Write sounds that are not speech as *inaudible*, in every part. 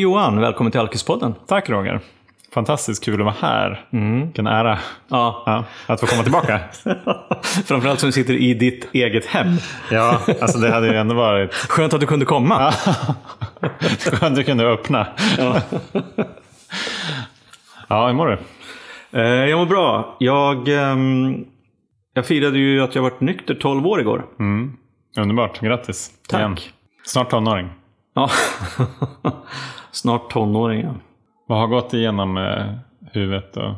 Hej Johan, välkommen till Alkispodden. Tack Roger. Fantastiskt kul att vara här. Mm. Vilken ära Ja, ja, att få komma tillbaka. *laughs* framförallt som du sitter i ditt eget hem. ja, alltså det hade ju ändå varit Skönt att du kunde komma. *laughs* skönt att du kunde öppna. Ja. Ja, hur mår du? Eh, jag mår bra. Jag, ehm, jag firade ju att jag varit nykter 12 år igår. Mm. Underbart, grattis. Tack. Igen. Snart tonåring. Ja. Snart tonåring. ja. Vad har gått igenom eh, huvudet och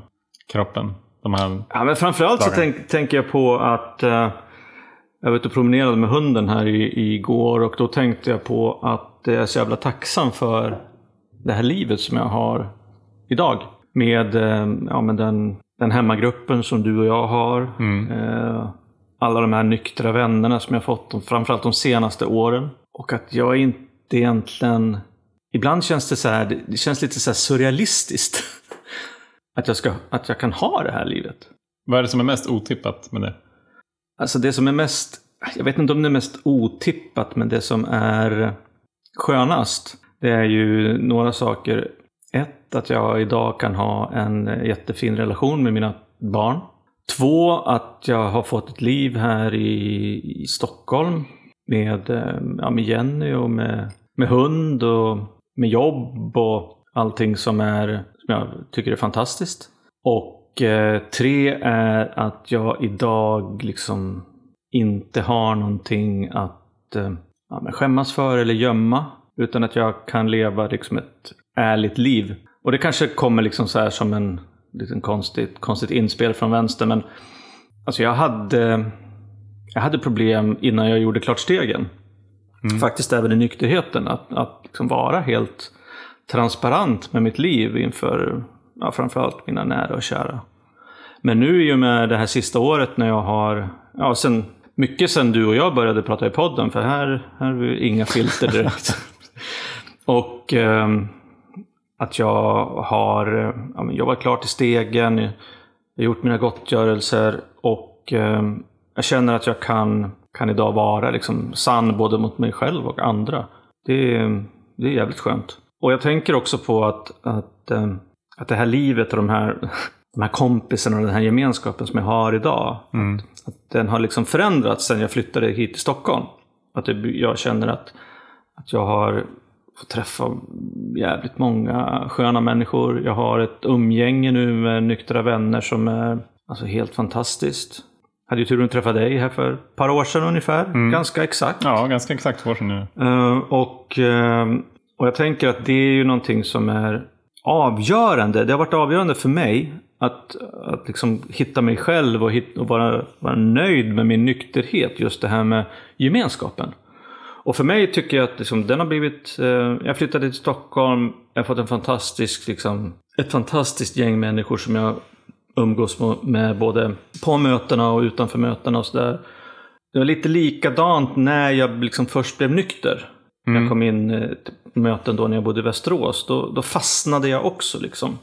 kroppen? De här... Ja, men framförallt så Dagar. tänk, tänker jag på att eh, jag var ute och promenerade med hunden här i, igår och då tänkte jag på att jag är så jävla tacksam för det här livet som jag har idag. Med, eh, ja, med den, den hemmagruppen som du och jag har. Eh, alla de här nyktra vännerna som jag fått, framförallt de senaste åren. Och att jag inte egentligen... Ibland känns det så här, det- känns lite så här surrealistiskt. *laughs* Att jag, ska, att jag kan ha det här livet. Vad är det som är mest otippat med det? Alltså det som är mest, jag vet inte om det är mest otippat, men det som är skönast, det är ju några saker. Ett, att jag idag kan ha en jättefin relation med mina barn. Två, att jag har fått ett liv här i, i Stockholm med, eh, ja, med Jenny och med, med hund och med jobb och allting som, är, som jag tycker är fantastiskt. Och eh, tre är att jag idag liksom inte har någonting att eh, ja, men skämmas för eller gömma. Utan att jag kan leva liksom ett ärligt liv. Och det kanske kommer liksom så här som en liten konstigt, konstigt inspel från vänster. Men alltså jag hade, jag hade problem innan jag gjorde klart stegen. Faktiskt även i nykterheten. Att, att liksom vara helt transparent med mitt liv inför ja, framförallt mina nära och kära. Men nu i och med det här sista året när jag har, ja sen, mycket sen du och jag började prata i podden, för här, här är inga filter direkt. *laughs* och ehm, att jag har eh, ja, jobbat klart i stegen, jag har gjort mina gottgörelser och ehm, jag känner att jag kan, kan idag vara liksom sann både mot mig själv och andra. Det är, det är jävligt skönt. Och jag tänker också på att, att, ehm, att det här livet och de här, *laughs* de här kompisarna och den här gemenskapen som jag har idag. Att den har liksom förändrats sen jag flyttade hit till Stockholm. Att det, jag känner att, att jag har fått träffa jävligt många sköna människor. Jag har ett umgänge nu med nyktra vänner som är alltså, helt fantastiskt. Hade ju turen att träffa dig här för ett par år sedan ungefär. Ganska exakt. Ja, ganska exakt två år sedan nu. Eh, och, eh, och jag tänker att det är ju någonting som är avgörande. Det har varit avgörande för mig att, att liksom hitta mig själv och, hit, och vara, vara nöjd med min nykterhet. Just det här med gemenskapen. Och för mig tycker jag att liksom, den har blivit... Eh, jag flyttade till Stockholm. Jag har fått en fantastisk, liksom, ett fantastiskt gäng människor som jag umgås med, både på mötena och utanför mötena och sådär. Det var lite likadant när jag liksom först blev nykter. När jag kom in eh, till möten då när jag bodde i Västerås. Då, då fastnade jag också liksom.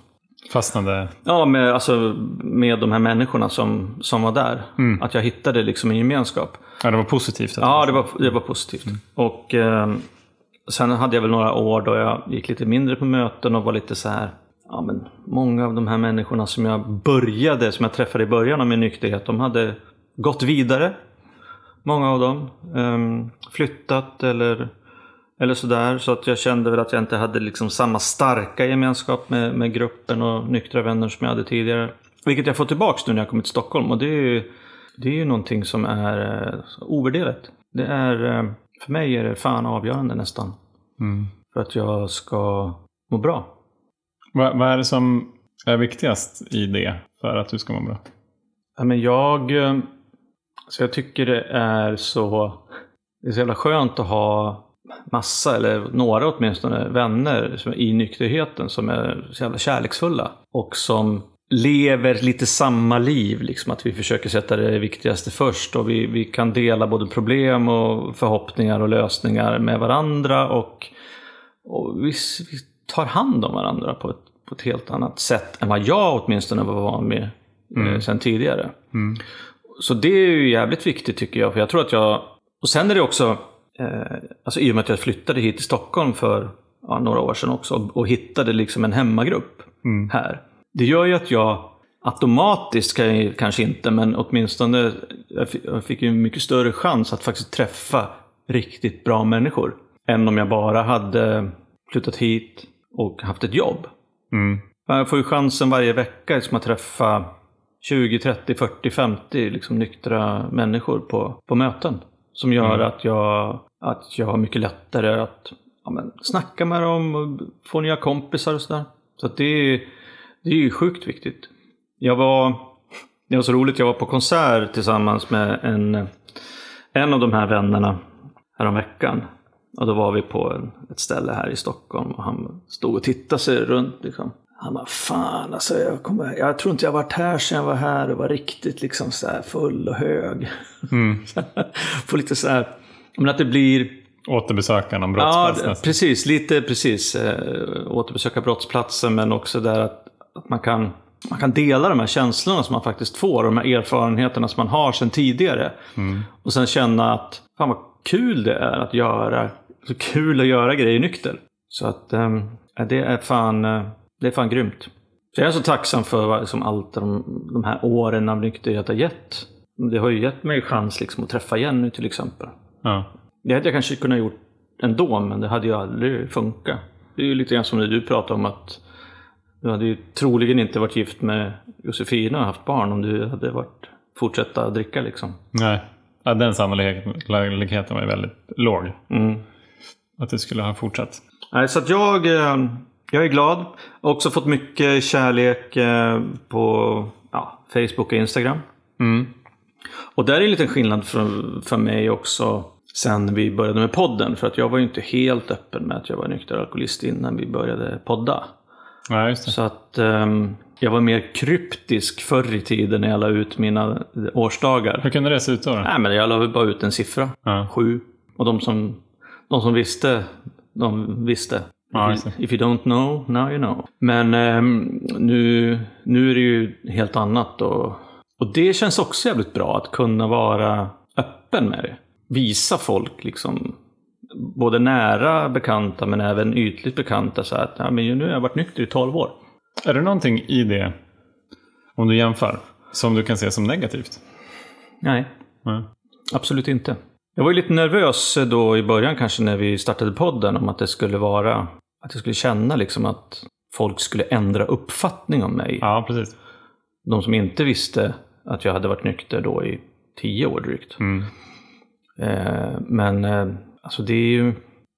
Fastnade. Ja, med, alltså, med de här människorna som, som var där. Att jag hittade liksom en gemenskap. Ja, det var positivt. Ja, det var, det var positivt. Och eh, sen hade jag väl några år då jag gick lite mindre på möten och var lite så här. Ja, men många av de här människorna som jag började, som jag träffade i början av min nykterhet, de hade gått vidare. Många av dem. ehm, flyttat eller, eller sådär. Så att jag kände väl att jag inte hade liksom samma starka gemenskap med, med gruppen och nyktra vänner som jag hade tidigare. Vilket jag får tillbaks nu när jag kommit till Stockholm. Och det är ju, det är ju någonting som är eh, ovärderligt. Det är, eh, för mig är det fan avgörande nästan. Mm. För att jag ska må bra. Vad, vad är det som är viktigast i det för att du ska må bra? Ja, men jag, eh, så jag tycker det är så, det är så jävla skönt att ha massa, eller några åtminstone, vänner som är i nykterheten som är så jävla kärleksfulla. Och som lever lite samma liv, liksom att vi försöker sätta det viktigaste först. Och vi, vi kan dela både problem och förhoppningar och lösningar med varandra. Och, och vi, vi tar hand om varandra på ett, på ett helt annat sätt än vad jag åtminstone var van med eh, sen tidigare. Så det är ju jävligt viktigt tycker jag. För jag tror att jag... Och sen är det också... Eh, alltså i och med att jag flyttade hit till Stockholm för ja, några år sedan också och, och hittade liksom en hemmagrupp här. Det gör ju att jag automatiskt, kan jag, kanske inte, men åtminstone jag fick ju en mycket större chans att faktiskt träffa riktigt bra människor. Än om jag bara hade flyttat hit och haft ett jobb. Mm. Jag får ju chansen varje vecka liksom att träffa 20, 30, 40, 50 liksom nyktra människor på, på möten. Som gör att, jag, att jag har mycket lättare att ja, men, snacka med dem och få nya kompisar och sådär. Så att det, är- det är ju sjukt viktigt. Jag var, det var så roligt, jag var på konsert tillsammans med en, en av de här vännerna häromveckan. Och då var vi på en, ett ställe här i Stockholm och han stod och tittade sig runt. Liksom. Han bara, fan alltså jag, kommer, jag tror inte jag varit här sedan jag var här och var riktigt liksom så här full och hög. Mm. *laughs* Får lite så här, men att det blir Återbesöka någon Ja, brottsplats nästan. precis. Lite precis. Eh, återbesöka brottsplatsen men också där att, att man, kan, man kan dela de här känslorna som man faktiskt får. De här erfarenheterna som man har sedan tidigare. Och sen känna att fan vad kul det är att göra. Så kul att göra grejer nykter. Så att eh, det är fan, eh, det är fan grymt. Så jag är så tacksam för liksom, allt de, de här åren av nykterhet har gett. Det har ju gett mig chans liksom, att träffa Jenny till exempel. Ja. Det hade jag kanske kunnat gjort ändå, men det hade ju aldrig funkat. Det är ju lite grann som när du pratade om att du hade ju troligen inte varit gift med Josefina och haft barn om du hade varit fortsätta dricka liksom. Nej, ja, den sannolikheten var ju väldigt låg. Mm. Att det skulle ha fortsatt. Nej, så att jag, eh, jag är glad. Jag har också fått mycket kärlek eh, på ja, Facebook och Instagram. Mm. Och där är en liten skillnad för, för mig också sen vi började med podden. För att jag var ju inte helt öppen med att jag var nykter alkoholist innan vi började podda. Ja. Så att ehm, jag var mer kryptisk förr i tiden när jag la ut mina årsdagar. Hur kunde det se ut då? då? Nej, men jag la bara ut en siffra. Ja. Sju. Och de som, de som visste, de visste. Ja, if, you, if you don't know, now you know. Men ehm, nu, nu är det ju helt annat. Och, och det känns också jävligt bra att kunna vara öppen med det. Visa folk liksom både nära bekanta men även ytligt bekanta så att ja, men nu har jag varit nykter i 12 år. Är det någonting i det, om du jämför, som du kan se som negativt? Nej, Ja. Absolut inte. Jag var ju lite nervös då i början kanske när vi startade podden om att det skulle vara, att jag skulle känna liksom att folk skulle ändra uppfattning om mig. ja, precis. De som inte visste att jag hade varit nykter då i tio år drygt. Mm. Eh, men eh, alltså det är ju,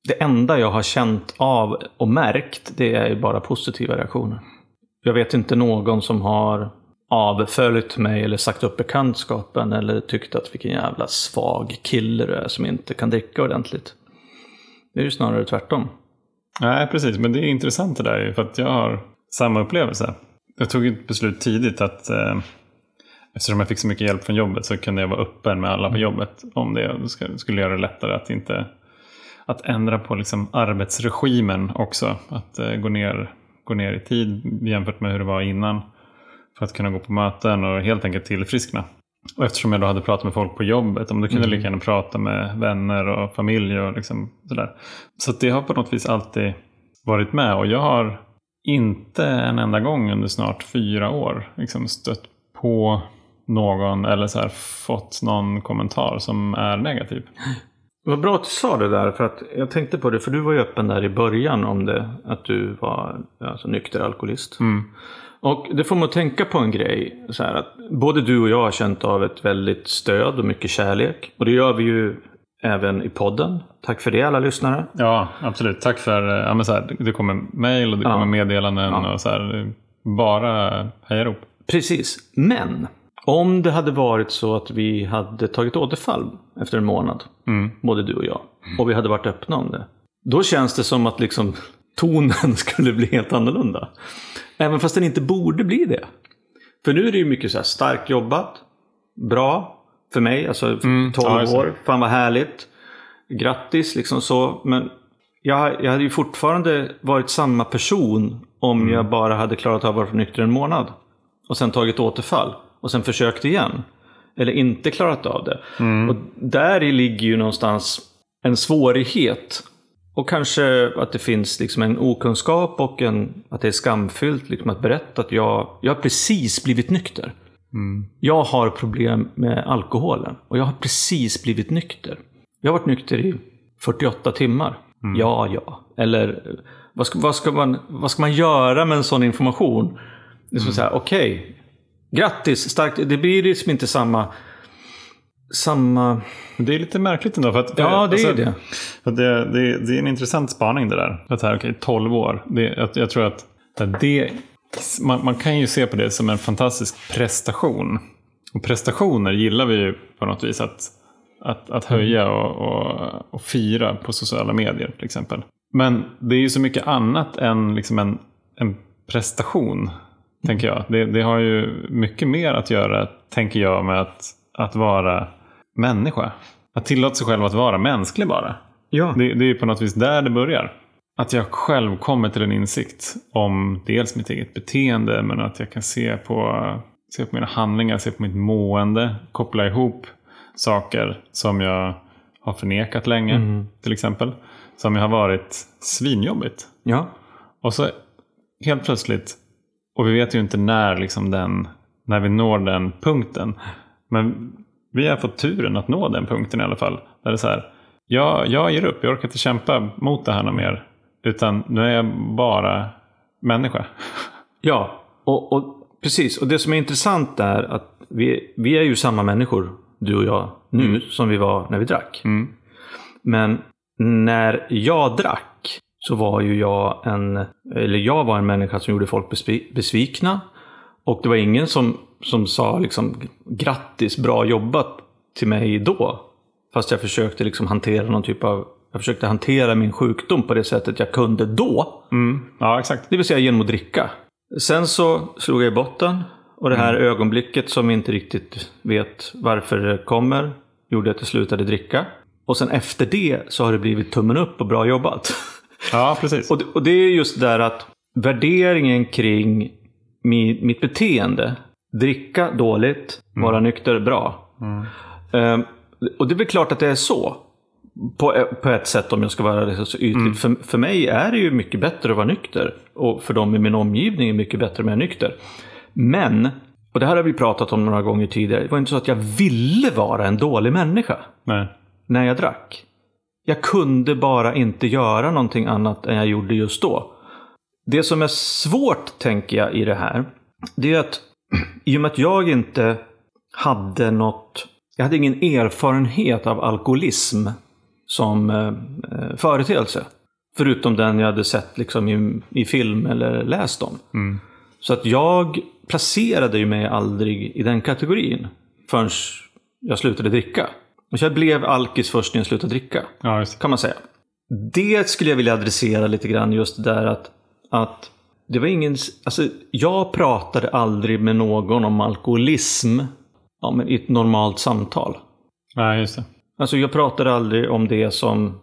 det enda jag har känt av och märkt det är ju bara positiva reaktioner. Jag vet inte någon som har avföljt mig eller sagt upp bekantskapen eller tyckt att vilken jävla svag kille du är som inte kan dricka ordentligt. Det är ju snarare tvärtom. Nej, precis. Men det är intressant det där för att jag har samma upplevelse. Jag tog ett beslut tidigt att eh, eftersom jag fick så mycket hjälp från jobbet så kunde jag vara öppen med alla på jobbet om det. Skulle göra det lättare att inte att ändra på liksom arbetsregimen också. Att eh, gå, ner, gå ner i tid jämfört med hur det var innan. För att kunna gå på möten och helt enkelt tillfriskna. Och eftersom jag då hade pratat med folk på jobbet, om då kunde jag lika gärna prata med vänner och familj och liksom sådär. Så det har på något vis alltid varit med. Och jag har inte en enda gång under snart fyra år liksom stött på någon eller så här fått någon kommentar som är negativ. Vad bra att du sa det där, för att jag tänkte på det, för du var ju öppen där i början om det, att du var alltså, nykter alkoholist. Och det får mig att tänka på en grej, så här att både du och jag har känt av ett väldigt stöd och mycket kärlek. Och det gör vi ju även i podden. Tack för det alla lyssnare. Ja, absolut. Tack för eh, ja, men så här, det kommer mejl och det Ja. kommer meddelanden Ja. och så här. Bara hejarop. Precis, men om det hade varit så att vi hade tagit återfall efter en månad, Mm. både du och jag, och vi hade varit öppna om det. Då känns det som att liksom tonen *laughs* skulle bli helt annorlunda. Även fast den inte borde bli det. För nu är det ju mycket så här starkt jobbat, bra för mig, alltså 12 Mm. ja, just det. år, fan vad härligt. Grattis, liksom så. Men jag, jag hade ju fortfarande varit samma person om Mm. jag bara hade klarat av att vara nykter en månad. Och sen tagit återfall. Och sen försökt igen. Eller inte klarat av det. Mm. Och där ligger ju någonstans en svårighet och kanske att det finns liksom en okunskap och en, att det är skamfyllt liksom att berätta att jag, jag har precis blivit nykter. Jag har problem med alkoholen och jag har precis blivit nykter. Jag har varit nykter i 48 timmar. Ja, ja. Eller vad ska, vad, ska man, vad ska man göra med en sån information? Det är som så här, okej. Grattis, starkt. Det blir liksom inte samma... Samma... Det är lite märkligt ändå. För att, Ja, det är alltså, det. För det, det, det är en intressant spaning det där. Att här, okej, 12 år. Det, jag, jag tror att det, man, man kan ju se på det som en fantastisk prestation. Och prestationer gillar vi ju på något vis att, att, att höja och, och, och fira på sociala medier till exempel. Men det är ju så mycket annat än liksom en, en prestation, tänker jag. Det, det har ju mycket mer att göra, tänker jag, med att, att vara människa. Att tillåta sig själv att vara mänsklig bara. Ja. Det, det är på något vis där det börjar. Att jag själv kommer till en insikt om dels mitt eget beteende men att jag kan se på, se på mina handlingar, se på mitt mående, koppla ihop saker som jag har förnekat länge till exempel. Som jag har varit svinjobbigt. Ja. Och så helt plötsligt, och vi vet ju inte när, liksom den, när vi når den punkten. Men vi har fått turen att nå den punkten i alla fall. Där det är så här, jag, jag ger upp, jag orkar inte kämpa mot det här något mer. Utan nu är jag bara människa. *laughs* Ja, och, och precis. Och det som är intressant är att vi, vi är ju samma människor, du och jag, nu som vi var när vi drack. Mm. Men när jag drack så var ju jag en, eller jag var en människa som gjorde folk besvi- besvikna. Och det var ingen som, som sa liksom grattis, bra jobbat till mig då. Fast jag försökte liksom hantera någon typ av, jag försökte hantera min sjukdom på det sättet jag kunde då. Mm. Ja, exakt. Det vill säga genom att dricka. Sen så slog jag i botten. Och det här ögonblicket som vi inte riktigt vet varför det kommer gjorde att jag slutade dricka. Och sen efter det så har det blivit tummen upp och bra jobbat. *laughs* *laughs* Ja, precis. och, det, och det är just där att värderingen kring mi, mitt beteende. Dricka dåligt, vara nykter bra. Ehm, och det är väl klart att det är så. På, på ett sätt om jag ska vara liksom så ytlig. För, för mig är det ju mycket bättre att vara nykter. Och för dem i min omgivning är det mycket bättre med nykter. Men, och det här har vi pratat om några gånger tidigare. Det var inte så att jag ville vara en dålig människa Nej. när jag drack. Jag kunde bara inte göra någonting annat än jag gjorde just då. Det som är svårt, tänker jag, i det här, det är att *clears throat* i och med att jag inte hade något... Jag hade ingen erfarenhet av alkoholism som eh, eh, företeelse. Förutom den jag hade sett liksom i, i film eller läst om. Så att jag placerade ju mig aldrig i den kategorin förrän jag slutade dricka. Så jag blev alkis först när jag slutade dricka Ja, kan man säga. Det skulle jag vilja adressera lite grann just det där att, att det var ingen, alltså jag pratade aldrig med någon om alkoholism ja, men i ett normalt samtal. Nej, just det. Alltså jag pratade aldrig om det som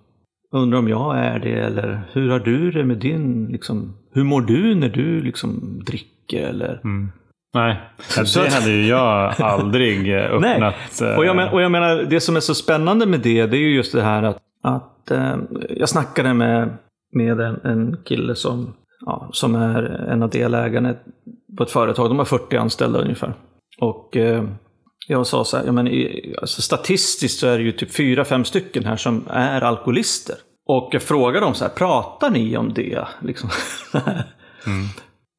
undrar om jag är det eller hur har du det med din, liksom, hur mår du när du liksom dricker eller Nej, Så det hade ju jag aldrig eh, *laughs* Nej, öppnat. eh, och jag, men, och jag menar det som är så spännande med det, det är ju just det här att, att eh, jag snackade med, med en, en kille som, ja, som är en av delägarna på ett företag. De har 40 anställda ungefär. Och eh, jag sa så här, ja, men i, alltså, statistiskt så är det ju typ fyra, fem stycken här som är alkoholister. Och jag frågade dem så här, pratar ni om det? Liksom. *laughs*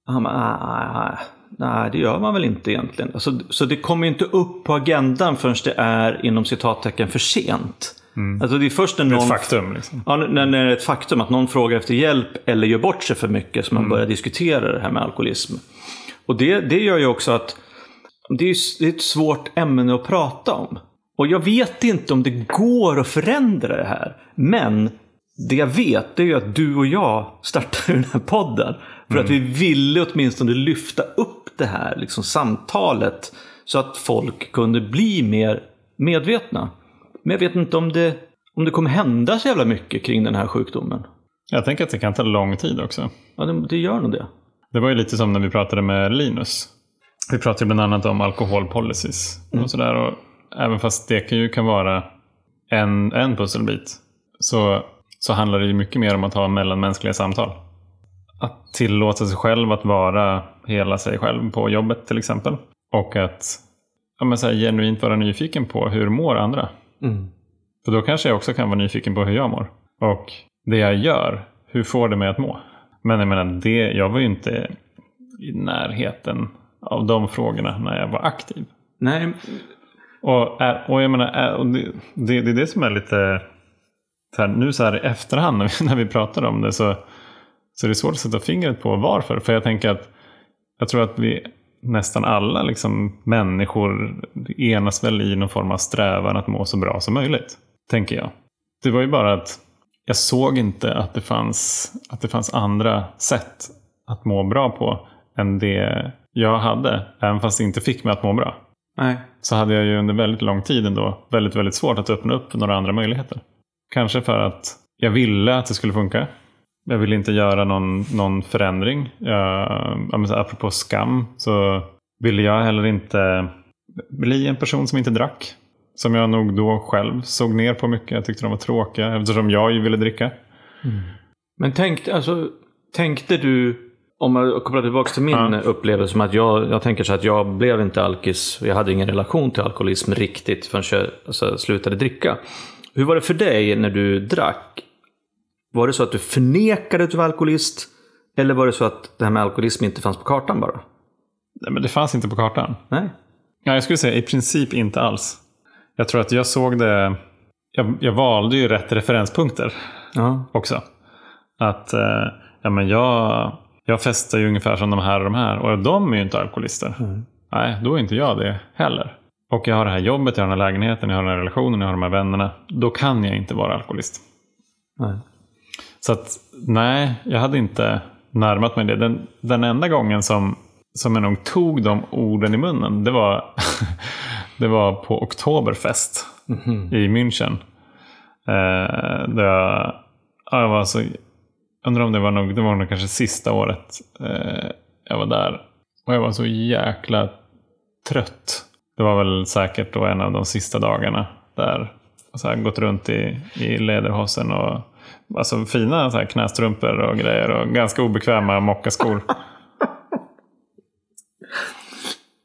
Han bara, "Ah, ah, nej, det gör man väl inte egentligen. Alltså, så det kommer ju inte upp på agendan förrän det är inom citattecken för sent. Alltså det är först när någon... ett faktum. Liksom. Ja, när, när det är ett faktum att någon frågar efter hjälp eller gör bort sig för mycket som man börjar diskutera det här med alkoholism. Och det, det gör ju också att det är, det är ett svårt ämne att prata om. Och jag vet inte om det går att förändra det här. Men det jag vet det är ju att du och jag startade den här podden. För att vi ville åtminstone lyfta upp det här liksom, samtalet. Så att folk kunde bli mer medvetna. Men jag vet inte om det, om det kommer hända så jävla mycket kring den här sjukdomen. Jag tänker att det kan ta lång tid också. Ja, det, det gör nog det. Det var ju lite som när vi pratade med Linus. Vi pratade bland annat om alkoholpolicies och sådär. Och även fast det kan ju kan vara en, en pusselbit. Så så handlar det ju mycket mer om att ha mellanmänskliga samtal. Att tillåta sig själv att vara hela sig själv på jobbet till exempel. Och att ja, men så här, genuint vara nyfiken på hur mår andra. Mm. För då kanske jag också kan vara nyfiken på hur jag mår. Och det jag gör, hur får det mig att må? Men jag menar, det, jag var ju inte i närheten av de frågorna när jag var aktiv. Nej, Och, och jag menar, och det, det, det är det som är lite... Så här, nu så här i efterhand när vi, *laughs* när vi pratar om det så, så är det svårt att sätta fingret på varför. För jag tänker att jag tror att vi nästan alla liksom, människor enas väl i någon form av strävan att må så bra som möjligt. Tänker jag. Det var ju bara att jag såg inte att det fanns, att det fanns andra sätt att må bra på än det jag hade. Även fast det inte fick mig att må bra nej. så hade jag ju under väldigt lång tid ändå väldigt, väldigt svårt att öppna upp några andra möjligheter. Kanske för att jag ville att det skulle funka. Jag ville inte göra någon, någon förändring. Jag, ja, men så apropå skam så ville jag heller inte bli en person som inte drack. Som jag nog då själv såg ner på mycket. Jag tyckte de var tråkiga eftersom jag ju ville dricka. Men tänk, alltså, tänkte du, om jag kopplar tillbaka till min Ja. upplevelse, som att jag, jag tänker så att jag blev inte alkis, jag hade ingen relation till alkoholism riktigt förrän jag alltså, slutade dricka. Hur var det för dig när du drack? Var det så att du förnekade att du var alkoholist? Eller var det så att det här med alkoholism inte fanns på kartan bara? Nej, men det fanns inte på kartan. Nej? Ja, jag skulle säga i princip inte alls. Jag tror att jag såg det... Jag, jag valde ju rätt referenspunkter Ja. också. Att eh, ja, men jag, jag festar ju ungefär som de här och de här. Och de är ju inte alkoholister. Nej, då är inte jag det heller. Och jag har det här jobbet, jag har den här lägenheten, jag har den här relationen, jag har de här vännerna. Då kan jag inte vara alkoholist. Nej. Så att nej, jag hade inte närmat mig det. Den, den enda gången som, som jag nog tog de orden i munnen, det var, *laughs* det var på Oktoberfest i München. Eh, där jag, ja, jag var så, undrar om det var nog, det var nog kanske sista året eh, jag var där. Och jag var så jäkla trött. Det var väl säkert då en av de sista dagarna där. Och så här, gått runt i, i lederhosen och alltså, fina så här, knästrumpor och grejer och ganska obekväma mockaskor.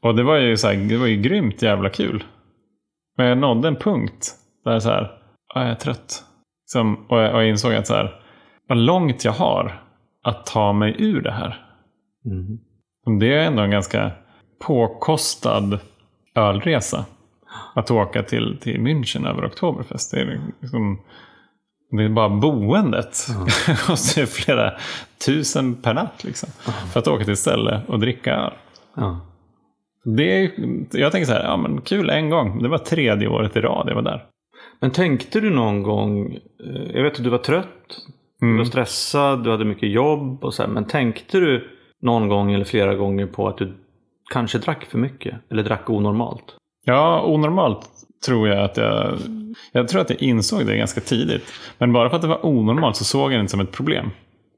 och det var ju så här, det var ju grymt jävla kul. Men jag nådde en punkt där så här, "Ja, jag är trött. Som, och, jag, och jag insåg att så här, vad långt jag har att ta mig ur det här. Mm. Det är ändå en ganska påkostad ölresa. Att åka till, till München över Oktoberfest. Det är, liksom, det är bara boendet. *laughs* Det kostar flera tusen per natt. Liksom, För att åka till ett ställe och dricka öl. Ja. Det jag tänker så här, ja men kul en gång. Det var tredje året i rad jag var där. Men tänkte du någon gång, eh, jag vet att du var trött, du var stressad, du hade mycket jobb och så här, men tänkte du någon gång eller flera gånger på att du kanske drack för mycket? Eller drack onormalt? Ja, onormalt tror jag att jag... Jag tror att jag insåg det ganska tidigt. Men bara för att det var onormalt så såg jag det inte som ett problem.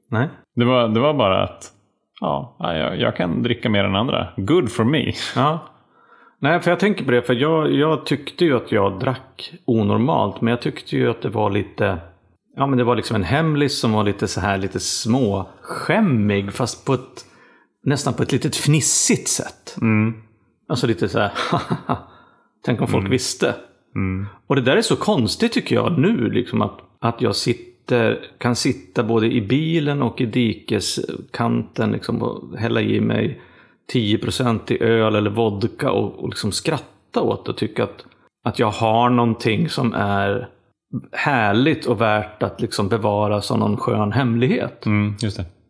Nej? Det var, det var bara att ja, jag, jag kan dricka mer än andra. Good for me. Ja. Nej, för jag tänker på det, för jag, jag tyckte ju att jag drack onormalt, men jag tyckte ju att det var lite Ja men det var liksom en hemlis som var lite så här lite småskämmig fast på ett nästan på ett litet fnissigt sätt. Alltså lite så här *laughs* Tänk om folk visste. Och det där är så konstigt tycker jag nu liksom att, att jag sitter, kan sitta både i bilen och i dikeskanten liksom, och hälla i mig 10% i öl eller vodka och, och liksom skratta åt det och tycka att, att jag har någonting som är härligt och värt att liksom bevara som någon skön hemlighet. Mm.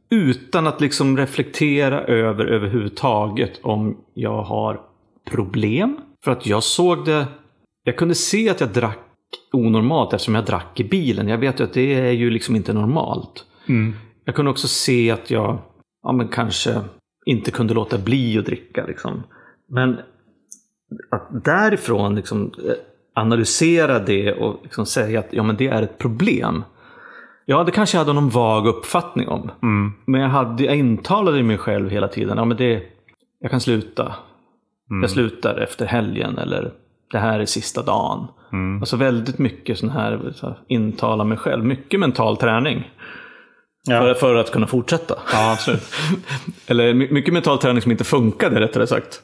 Utan att liksom reflektera över överhuvudtaget om jag har problem. För att jag såg det, jag kunde se att jag drack onormalt eftersom jag drack i bilen. Jag vet ju att det är ju liksom inte normalt. Jag kunde också se att jag ja, men kanske inte kunde låta bli att dricka. Liksom. Men att därifrån liksom, eh, analysera det och liksom säga att ja, men det är ett problem. Ja, det kanske jag hade någon vag uppfattning om. Men jag, hade, jag intalade mig själv hela tiden. Ja, men det, jag kan sluta. Jag slutar efter helgen eller det här är sista dagen. Mm. Alltså väldigt mycket sån här, så här intala mig själv. Mycket mental träning. Ja. För, för att kunna fortsätta. Ja, absolut. *laughs* Eller my- mycket mental träning som inte funkade rättare sagt.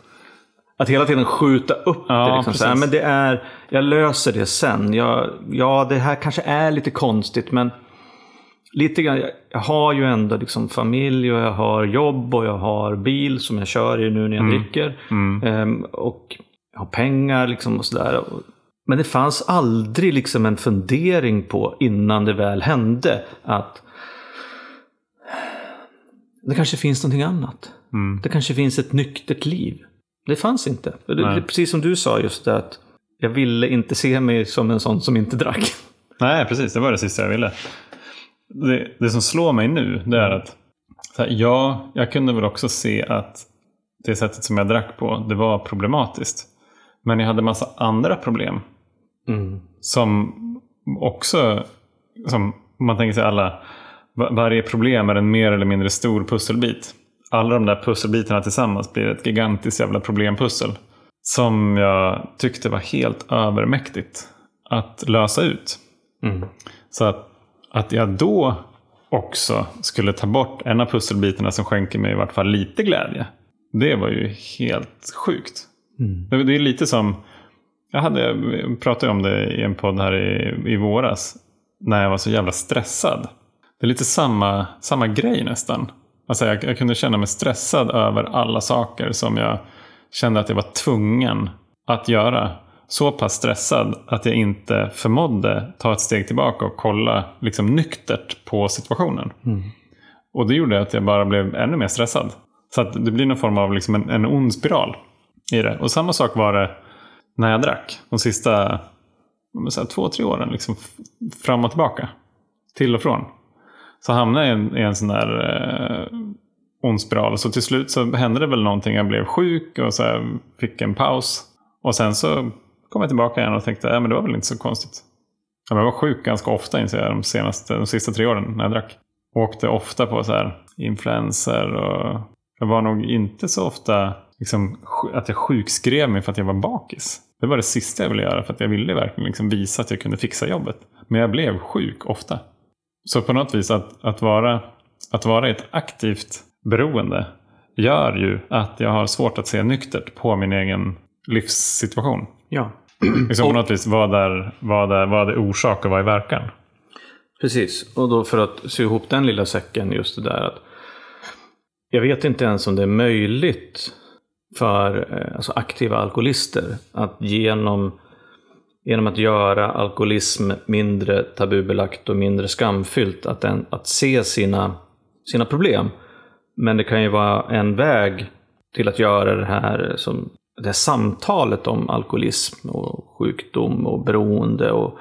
Att hela tiden skjuta upp Ja, det. Liksom. Så här, men det är, jag löser det sen. Jag, ja, det här kanske är lite konstigt men lite grann, jag, har ju ändå liksom familj och jag har jobb och jag har bil som jag kör i nu när jag dricker. Ehm, och jag har pengar liksom och sådär. Men det fanns aldrig liksom en fundering på innan det väl hände att det kanske finns någonting annat. Mm. Det kanske finns ett nyktert liv. Det fanns inte. Det, det, precis som du sa just det att jag ville inte se mig som en sån som inte drack. Nej, precis. Det var det sista jag ville. Det, det som slår mig nu, det är att så här, ja, jag kunde väl också se att det sättet som jag drack på, det var problematiskt. Men jag hade massa andra problem Mm. som också, som om man tänker sig alla, va- varje problem är en mer eller mindre stor pusselbit. Alla de där pusselbitarna tillsammans blir ett gigantiskt jävla problempussel. Som jag tyckte var helt övermäktigt att lösa ut. Mm. Så att, att jag då också skulle ta bort en av pusselbitarna som skänker mig i vart fall lite glädje. Det var ju helt sjukt. Mm. Det, är lite som, jag hade, jag pratade om det i en podd här i, i våras. När jag var så jävla stressad. Det är lite samma, samma grej nästan. Alltså jag, jag kunde känna mig stressad över alla saker som jag kände att jag var tvungen att göra. Så pass stressad att jag inte förmådde ta ett steg tillbaka och kolla liksom nyktert på situationen. Och det gjorde att jag bara blev ännu mer stressad. Så det blir någon form av liksom en, en ond spiral i det. Och samma sak var det när jag drack. De sista här, två, tre åren. Liksom fram och tillbaka. Till och från. Så hamnade jag i en, i en sån där eh, ond spiral. Så till slut så hände det väl någonting. Jag blev sjuk och så här, fick en paus. Och sen så kom jag tillbaka igen och tänkte, ja men det var väl inte så konstigt. Ja, Jag var sjuk ganska ofta inser jag de, senaste, de sista tre åren när jag drack. Åkte ofta på så här influenser och jag var nog inte så ofta liksom, att jag sjukskrev mig för att jag var bakis. Det var det sista jag ville göra för att jag ville verkligen liksom visa att jag kunde fixa jobbet. Men jag blev sjuk ofta. Så på något vis att, att, vara, att vara i ett aktivt beroende gör ju att jag har svårt att se nyktert på min egen livssituation. Ja, Liksom på något vis, vad är, vad, är, vad är orsak och vad är verkan? precis. Och då för att sy ihop den lilla säcken just det där att jag vet inte ens om det är möjligt för eh, alltså aktiva alkoholister att genom, genom att göra alkoholism mindre tabubelagt och mindre skamfyllt att, den, att se sina, sina problem. Men det kan ju vara en väg till att göra det här, som, det här samtalet om alkoholism och sjukdom och beroende och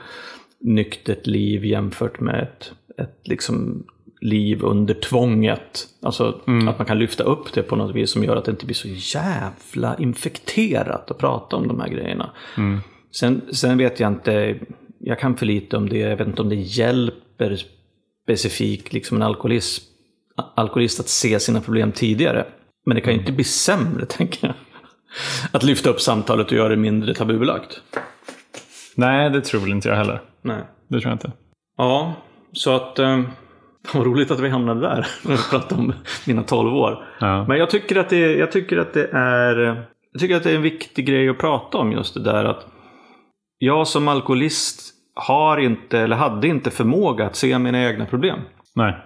nyktert liv jämfört med ett, ett liksom liv under tvånget. Alltså att man kan lyfta upp det på något vis som gör att det inte blir så jävla infekterat att prata om de här grejerna. Sen, sen vet jag inte, jag kan för lite om det, jag vet inte om det hjälper specifikt liksom en alkoholist, alkoholist att se sina problem tidigare. Men det kan ju inte bli sämre, *laughs* tänker jag. Att lyfta upp samtalet och göra det mindre tabubelagt. Nej, det tror väl inte jag heller. Nej. Det tror jag inte. Ja, så att... Eh, vad roligt att vi hamnade där. *laughs* När vi pratade om mina 12 år. Ja. Men jag tycker, att det, jag tycker att det är... Jag tycker att det är en viktig grej att prata om just det där att jag som alkoholist har inte, eller hade inte förmåga att se mina egna problem. Nej.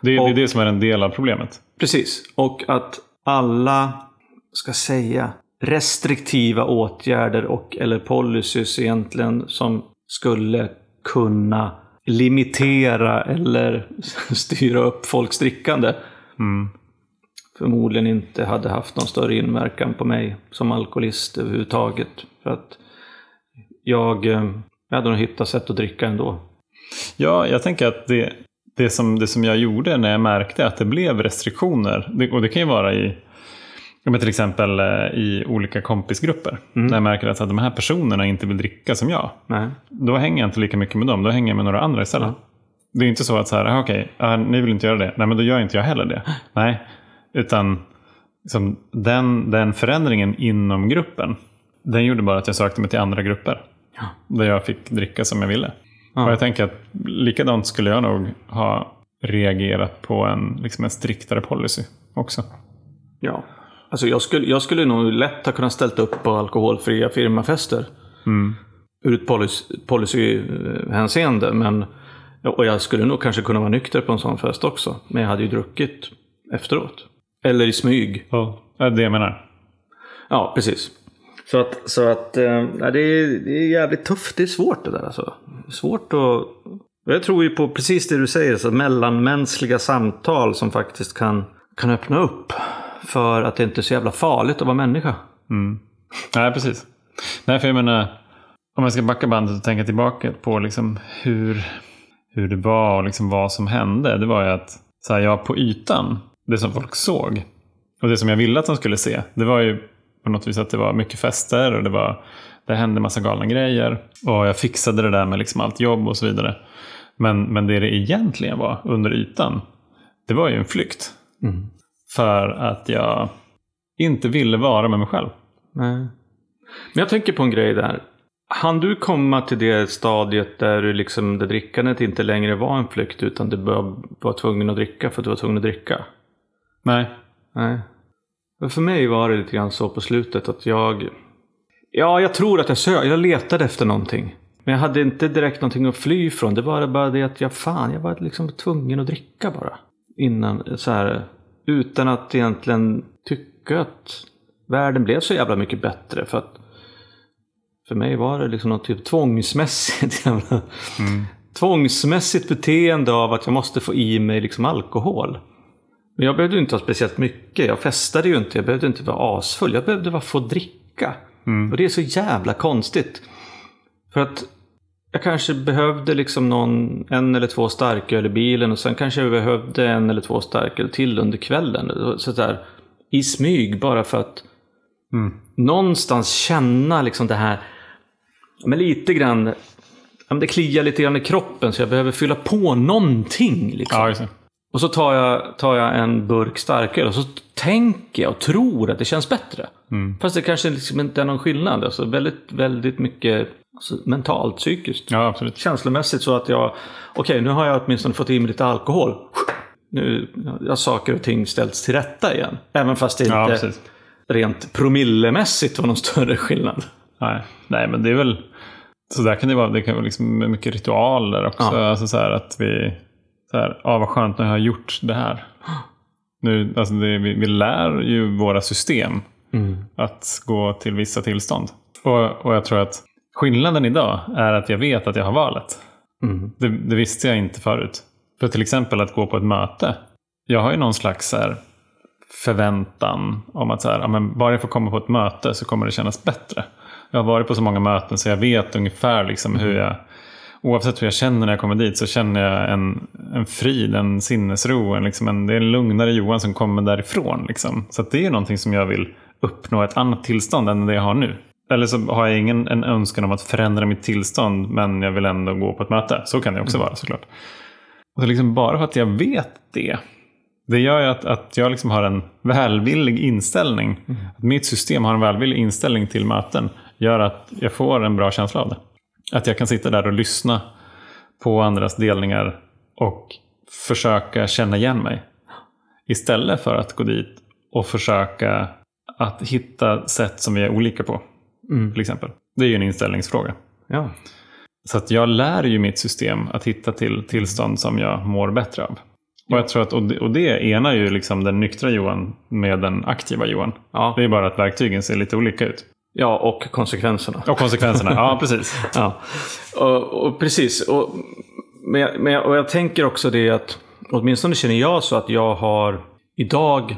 Det, det Och- är det som är en del av problemet. Precis. Och att alla, ska säga, restriktiva åtgärder och eller policies egentligen som skulle kunna limitera eller *laughs* styra upp folks drickande Mm. förmodligen inte hade haft någon större inverkan på mig som alkoholist överhuvudtaget. För att jag, eh, jag hade nog hittat sätt att dricka ändå. Ja, jag tänker att det, det, som, det som jag gjorde när jag märkte att det blev restriktioner, det, och det kan ju vara i ja, men till exempel eh, i olika kompisgrupper. När jag märker att de här personerna inte vill dricka som jag. Nej. Då hänger jag inte lika mycket med dem, då hänger jag med några andra istället. Det är inte så att så här, ah, okej, ah, ni vill inte göra det. Nej, men då gör inte jag heller det. *gasps* Nej, utan liksom, den, den förändringen inom gruppen den gjorde bara att jag sökte mig till andra grupper. Ja. Där jag fick dricka som jag ville. Ja. Och jag tänker att likadant skulle jag nog ha reagerat på en, liksom en striktare policy också. Ja. Alltså jag skulle, jag skulle nog lätt ha kunnat ställt upp på alkoholfria firmafester. Mm. Ur ett policy- policy-hänseende. Men, och jag skulle nog kanske kunna vara nykter på en sån fest också. Men jag hade ju druckit efteråt. Eller i smyg. Ja. Det är det jag menar. Ja, precis. Så att, så att eh, nej, det, är, det är jävligt tufft. Det är svårt det där alltså. Svårt att... Jag tror ju på precis det du säger, så mellanmänskliga samtal som faktiskt kan, kan öppna upp. För att det inte är så jävla farligt att vara människa. Mm. Nej, precis. Nej, för jag menar, om jag ska backa bandet och tänka tillbaka på liksom hur, hur det var och liksom vad som hände. Det var ju att så här, jag på ytan, det som folk såg och det som jag ville att de skulle se, det var ju på något vis att det var mycket fester och det, var, det hände massa galna grejer. Och jag fixade det där med liksom allt jobb och så vidare. Men, men det det egentligen var under ytan, det var ju en flykt. Mm. För att jag inte ville vara med mig själv. Nej. Men jag tänker på en grej där. Han du komma till det stadiet där, du liksom, där drickandet inte längre var en flykt utan du var tvungen att dricka för att du var tvungen att dricka? Nej. Nej. Men för mig var det lite grann så på slutet att jag... Ja, jag tror att jag sö Jag letade efter någonting. Men jag hade inte direkt någonting att fly från. Det var bara det att jag fan, jag var liksom tvungen att dricka bara. Innan, så här. Utan att egentligen tycka att världen blev så jävla mycket bättre. För att för mig var det liksom något typ tvångsmässigt *laughs* jävla... Tvångsmässigt beteende av att jag måste få i mig liksom alkohol. Men jag behövde inte ha speciellt mycket. Jag festade ju inte. Jag behövde inte vara asfull. Jag behövde bara få dricka. Och det är så jävla konstigt. För att jag kanske behövde liksom någon, en eller två starköl i bilen och sen kanske jag behövde en eller två starköl till under kvällen. Så där, I smyg bara för att någonstans känna liksom det här. Men lite grann. Det kliar lite grann i kroppen så jag behöver fylla på någonting. Liksom. Ja. Och så tar jag, tar jag en burk starköl och så tänker jag och tror att det känns bättre. Fast det kanske liksom inte är någon skillnad. Alltså väldigt, väldigt mycket alltså, mentalt, psykiskt. Ja, absolut. Känslomässigt så att jag, okej nu har jag åtminstone fått i mig lite alkohol. Nu har saker och ting ställts till rätta igen. Även fast det Ja, inte precis. rent promillemässigt var någon större skillnad. Nej. Nej, men det är väl... Så där kan det vara. Det kan vara liksom mycket ritualer också. Ja. Alltså så här att vi... Så här, ah, vad skönt, har jag gjort det här. Nu, alltså det, vi, vi lär ju våra system att gå till vissa tillstånd. Och, och jag tror att skillnaden idag är att jag vet att jag har valet. Mm. Det, det visste jag inte förut. För till exempel att gå på ett möte. Jag har ju någon slags här, förväntan om att så här, ja, men bara jag får komma på ett möte så kommer det kännas bättre. Jag har varit på så många möten så jag vet ungefär liksom hur jag Oavsett hur jag känner när jag kommer dit så känner jag en, en frid, en sinnesro. En, liksom en, det är en lugnare Johan som kommer därifrån. Liksom. Så det är någonting som jag vill uppnå ett annat tillstånd än det jag har nu. Eller så har jag ingen en önskan om att förändra mitt tillstånd men jag vill ändå gå på ett möte. Så kan det också vara såklart. Och så liksom bara för att jag vet det. Det gör ju att, att jag liksom har en välvillig inställning. Att mitt system har en välvillig inställning till möten. Gör att jag får en bra känsla av det. Att jag kan sitta där och lyssna på andras delningar och försöka känna igen mig. Istället för att gå dit och försöka att hitta sätt som vi är olika på. Till exempel. Det är ju en inställningsfråga. Ja. Så att jag lär ju mitt system att hitta till tillstånd som jag mår bättre av. Och, jag tror att, och, det, och det enar ju liksom den nyktra Johan med den aktiva Johan. Ja. Det är bara att verktygen ser lite olika ut. ja, och konsekvenserna. Och konsekvenserna, ja *laughs* precis. Ja, och, och precis. Och, men, jag- men, jag- och jag tänker också det att åtminstone känner jag så att jag har idag,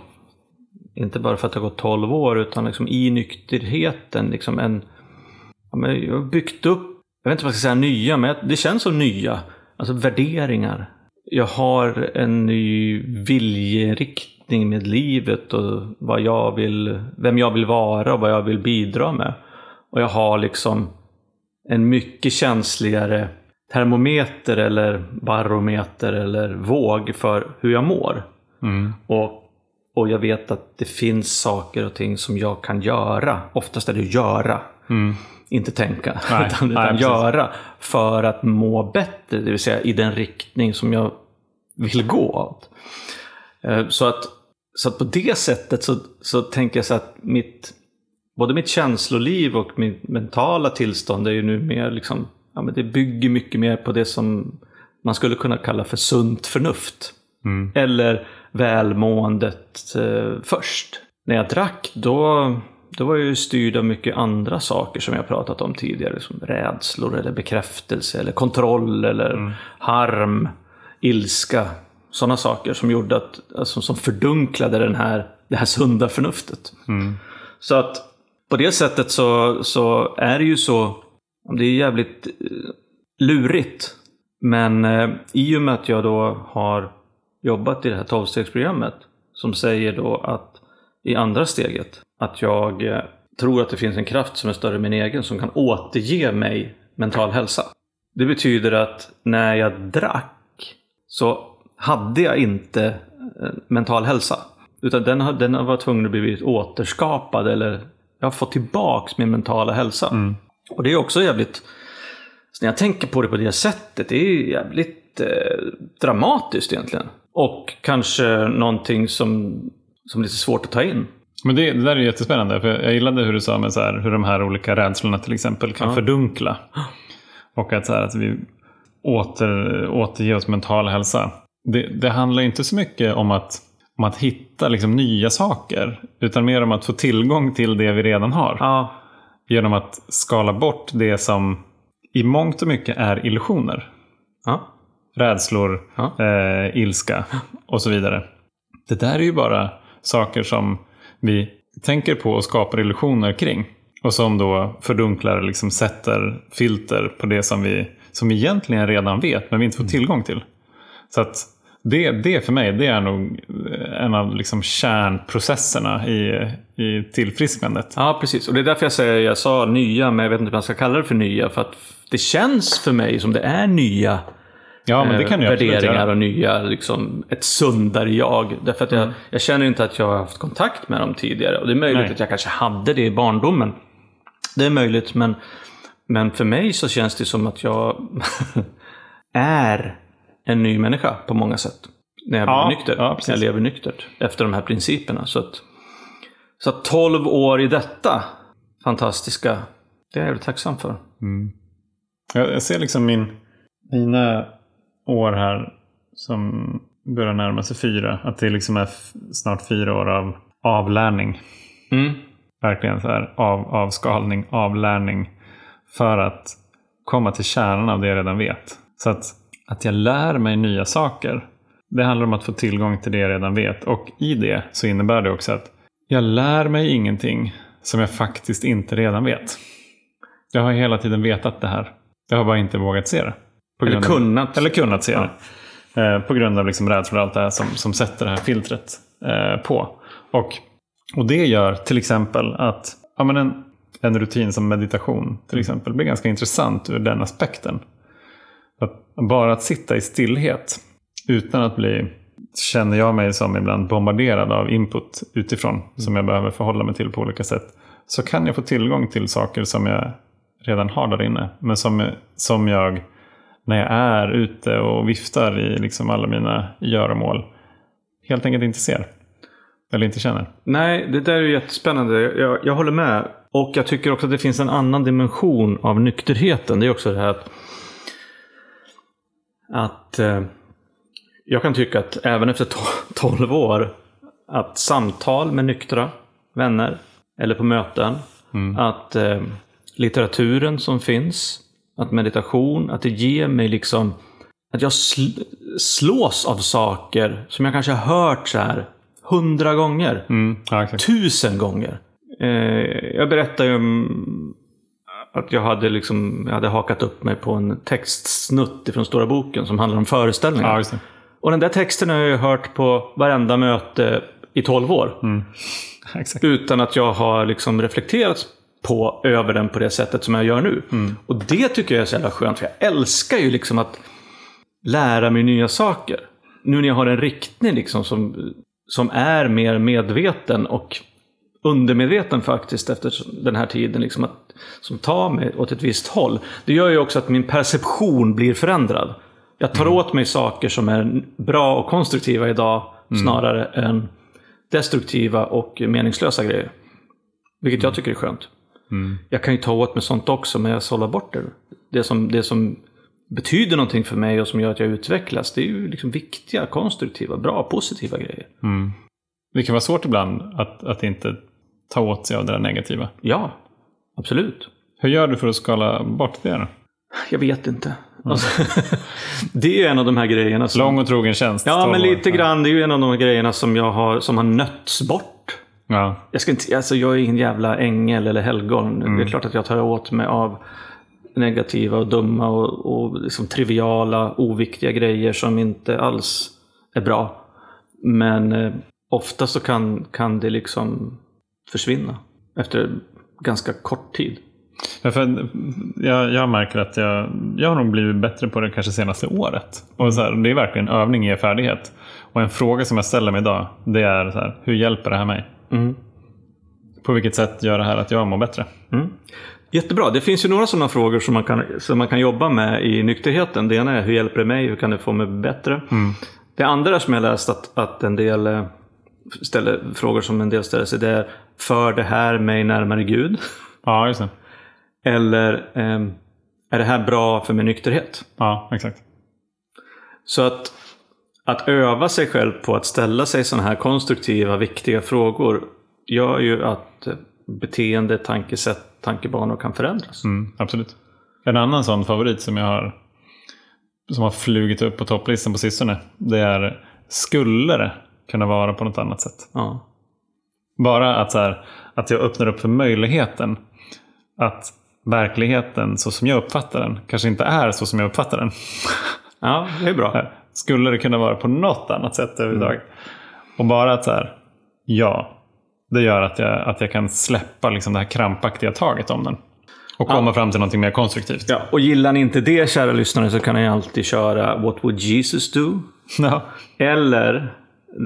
inte bara för att det har gått 12 år, utan liksom i nykterheten, liksom en, ja, men jag har byggt upp, jag vet inte vad jag ska säga nya, men det känns som nya, alltså värderingar. Jag har en ny viljeriktning med livet och vad jag vill, vem jag vill vara och vad jag vill bidra med. Och jag har liksom en mycket känsligare termometer eller barometer eller våg för hur jag mår. Mm. Och, och jag vet att det finns saker och ting som jag kan göra. Oftast är det att göra. Inte tänka, *laughs* Nej, utan, utan göra för att må bättre. Det vill säga i den riktning som jag vill gå åt. Eh, Så att, så att på det sättet så, så tänker jag så att mitt, både mitt känsloliv och mitt mentala tillstånd är ju nu mer liksom, ja men det bygger mycket mer på det som man skulle kunna kalla för sunt förnuft. Eller välmåendet eh, först. När jag drack då, då var jag ju styrd av mycket andra saker som jag pratat om tidigare. Som rädslor eller bekräftelse eller kontroll eller harm, ilska. Sådana saker som gjorde att, alltså, som fördunklade den här, det här sunda förnuftet. Så att på det sättet så, så är det ju så, det är jävligt eh, lurigt. Men eh, i och med att jag då har jobbat i det här 12-stegsprogrammet som säger då att i andra steget att jag eh, tror att det finns en kraft som är större än min egen som kan återge mig mental hälsa. Det betyder att när jag drack så hade jag inte eh, mental hälsa. Utan den har, den har varit tvungen att bli återskapad eller jag har fått tillbaks min mentala hälsa. Och det är också jävligt, så när jag tänker på det på det sättet, det är jävligt eh, dramatiskt egentligen. Och kanske någonting som, som är lite svårt att ta in. Men det, det där är jättespännande. För jag gillade hur du sa med så här, hur de här olika rädslorna till exempel kan fördunkla. Och att, så här, att vi åter, återger oss mental hälsa. Det, det handlar inte så mycket om att, om att hitta liksom nya saker. Utan mer om att få tillgång till det vi redan har. Ja, Genom att skala bort det som i mångt och mycket är illusioner. ja, Rädslor, Ja. eh, ilska och så vidare. Det där är ju bara saker som vi tänker på och skapar illusioner kring. Och som då fördunklar, liksom sätter filter på det som vi, som vi egentligen redan vet men vi inte får tillgång till. Så att det, det för mig, det är nog en av liksom kärnprocesserna i, i tillfrisknandet. ja, precis. Och det är därför jag säger, jag sa nya, men jag vet inte om man ska kalla det för nya. För att det känns för mig som det är nya Ja, men det kan eh, jag absolut värderingar och nya, liksom, ett sundare jag. Därför att jag, Mm. jag känner inte att jag har haft kontakt med dem tidigare. Och det är möjligt Nej. att jag kanske hade det i barndomen. Det är möjligt, men, men för mig så känns det som att jag *laughs* är en ny människa på många sätt. När jag blir Ja, nykter. ja, jag lever nyktert. Efter de här principerna. Så att, så att 12 år i detta fantastiska, det är jag tacksam för. Jag, jag ser liksom min, mina år här som börjar närma sig fyra. Att det liksom är snart fyra år av avlärning. Mm. Verkligen så här av, avskalning, avlärning. För att komma till kärnan av det jag redan vet. Så att, att jag lär mig nya saker. Det handlar om att få tillgång till det jag redan vet. Och i det så innebär det också att jag lär mig ingenting som jag faktiskt inte redan vet. Jag har hela tiden vetat det här. Jag har bara inte vågat se det. Eller av- kunnat. Eller kunnat se det. Eh, på grund av liksom rädslor och allt det här som, som sätter det här filtret eh, på. Och, och det gör till exempel att ja, men en, en rutin som meditation till exempel blir ganska intressant ur den aspekten. Att bara att sitta i stillhet utan att bli, känner jag mig som ibland bombarderad av input utifrån som jag behöver förhålla mig till på olika sätt. Så kan jag få tillgång till saker som jag redan har där inne. Men som, som jag när jag är ute och viftar i liksom alla mina göromål helt enkelt inte ser. Eller inte känner. Nej, det där är ju jättespännande. Jag, jag håller med. Och jag tycker också att det finns en annan dimension av nykterheten. Det är också det här att, att eh, jag kan tycka att även efter to- 12 *laughs* år att samtal med nyktra vänner eller på möten, att eh, litteraturen som finns, att meditation, att det ger mig liksom att jag sl- slås av saker som jag kanske har hört så här hundra gånger Mm. Ja, tusen gånger. Eh, jag berättade ju om att jag hade, liksom, jag hade hakat upp mig på en textsnutt från Stora boken som handlar om föreställningar. Ja. Och den där texten har jag ju hört på varenda möte i 12 år. *laughs* Exakt. Utan att jag har liksom reflekterat på, över den på det sättet som jag gör nu. Och det tycker jag är så jävla skönt. För jag älskar ju liksom att lära mig nya saker. Nu när jag har en riktning liksom som, som är mer medveten och undermedveten faktiskt efter den här tiden. Liksom att, som tar mig åt ett visst håll. Det gör ju också att min perception blir förändrad. Jag tar åt mig saker som är bra och konstruktiva idag snarare än destruktiva och meningslösa grejer. Vilket jag tycker är skönt. Jag kan ju ta åt mig sånt också, men jag sållar bort det. Det som, det som betyder någonting för mig och som gör att jag utvecklas, det är ju liksom viktiga, konstruktiva, bra, positiva grejer. Det kan vara svårt ibland att, att inte ta åt sig av det där negativa. Ja, absolut. Hur gör du för att skala bort det då? Jag vet inte. Alltså, *laughs* det är ju en av de här grejerna som... Lång och trogen tjänst. Ja, 12 men lite grann. Det är ju en av de grejerna som jag har, som har nötts bort. Ja. Jag, ska inte, alltså jag är ingen jävla ängel eller helgon. Det är klart att jag tar åt mig av negativa och dumma och, och liksom triviala, oviktiga grejer som inte alls är bra. Men eh, ofta så kan, kan det liksom försvinna efter ganska kort tid. Ja, för jag, jag märker att jag, jag har nog blivit bättre på det kanske senaste året. Och så här, det är verkligen övning i färdighet. Och en fråga som jag ställer mig idag, det är så här, hur hjälper det här mig? Mm. På vilket sätt gör det här att jag mår bättre? Jättebra. Det finns ju några sådana frågor som man, kan, som man kan jobba med i nykterheten. Det ena är hur hjälper det mig? Hur kan det få mig bättre? Det andra som jag läst att, att en del eh, ställer, frågor som en del ställer sig det är För det här mig närmare Gud? Ja, just det. Eller ehm, är det här bra för min nykterhet? Ja, exakt. Så att, att öva sig själv på att ställa sig sådana här konstruktiva, viktiga frågor gör ju att eh, beteende, tankesätt, tankebanor kan förändras. Mm, absolut. En annan sån favorit som jag har som har flugit upp på topplistan på sistone. Det är skulle det kunna vara på något annat sätt? Ja. Bara att, så här, att jag öppnar upp för möjligheten att verkligheten så som jag uppfattar den kanske inte är så som jag uppfattar den. ja, det är bra. Skulle det kunna vara på något annat sätt överhuvudtaget? Och bara att så här, ja, det gör att jag, att jag kan släppa liksom det här krampaktiga taget om den. Och komma fram till någonting mer konstruktivt. Ja, och gillar ni inte det, kära lyssnare, så kan ni alltid köra What would Jesus do? *laughs* Ja. Eller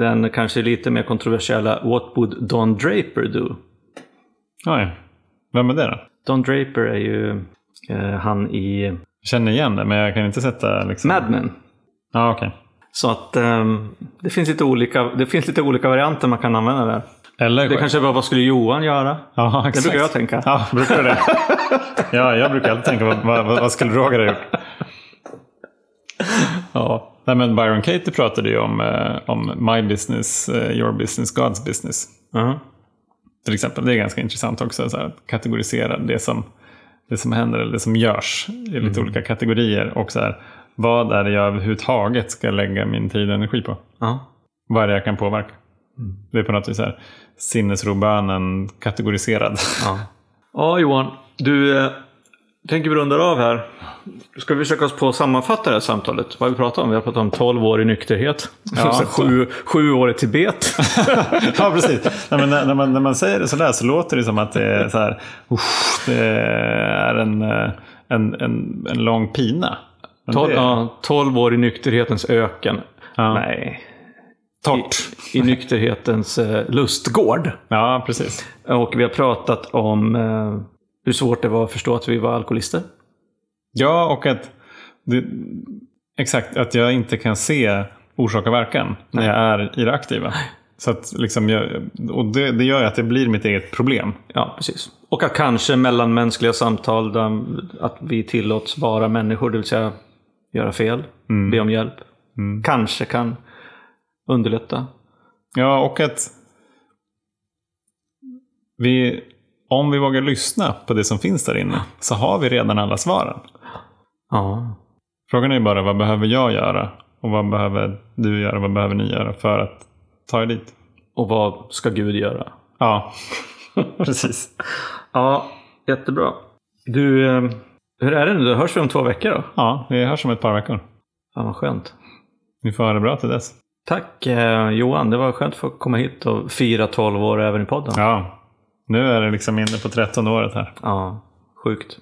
den kanske lite mer kontroversiella What would Don Draper do? Oj. Vem är det då? Don Draper är ju eh, han i Jag känner igen det, men jag kan inte sätta... Liksom... Mad Men. Ja, okej. Så att ehm, det, finns lite olika, det finns lite olika varianter man kan använda där. Eller Det kanske var vad skulle Johan göra? Ja, exakt. Det brukar jag tänka. Ja, brukar du det? *laughs* ja, jag brukar alltid tänka, vad, vad, vad skulle Roger ha gjort? Ja. Nej, men Byron Katie pratade ju om, eh, om My business, eh, your business, God's business. Ja. Till exempel. Det är ganska intressant också så här, att kategorisera det som, det som händer eller det som görs i lite olika kategorier. Och så här, vad är det jag överhuvudtaget ska lägga min tid och energi på? Ja. Vad är det jag kan påverka? Det är på något vis här, sinnesrobönen kategoriserad. Ja. ja, Johan. Du, eh, tänker vi rundar av här. Ska vi försöka oss på att sammanfatta det här samtalet? Vad har vi pratat om? Vi har pratat om 12 år i nykterhet. Ja. *laughs* Sju, sju år i Tibet. *laughs* ja, precis. Nej, när, när, man, när man säger det sådär så låter det som att det är, så här, usch, det är en, eh, en, en, en lång pina. 12, det- ja, 12 år i nykterhetens öken. Ja. Nej. Torrt. I, I nykterhetens eh, lustgård. Ja, precis. Och vi har pratat om eh, hur svårt det var att förstå att vi var alkoholister. Ja, och att det, exakt, att jag inte kan se orsak och verkan när jag är i det aktiva. Så att liksom jag, och det, det gör ju att det blir mitt eget problem. Ja, precis. Och att kanske mellanmänskliga samtal där att vi tillåts vara människor, det vill säga göra fel, be om hjälp. Kanske kan underlätta. Ja, och att vi, om vi vågar lyssna på det som finns där inne så har vi redan alla svaren. Ja. Frågan är bara vad behöver jag göra? Och vad behöver du göra? Vad behöver ni göra för att ta er dit? Och vad ska Gud göra? Ja, *laughs* precis. Ja, jättebra. Du, eh, hur är det nu? Då hörs vi om två veckor då? Ja, vi hörs om ett par veckor. Fan vad skönt. Ni får ha det bra till dess. Tack eh, Johan, det var skönt att få komma hit och fira 12 år även i podden. Ja, nu är det liksom inne på 13 året här. Ja, sjukt.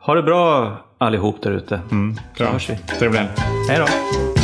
Ha det bra allihop där ute. Mm, Så bra. hörs vi. Trevlig. Hej då.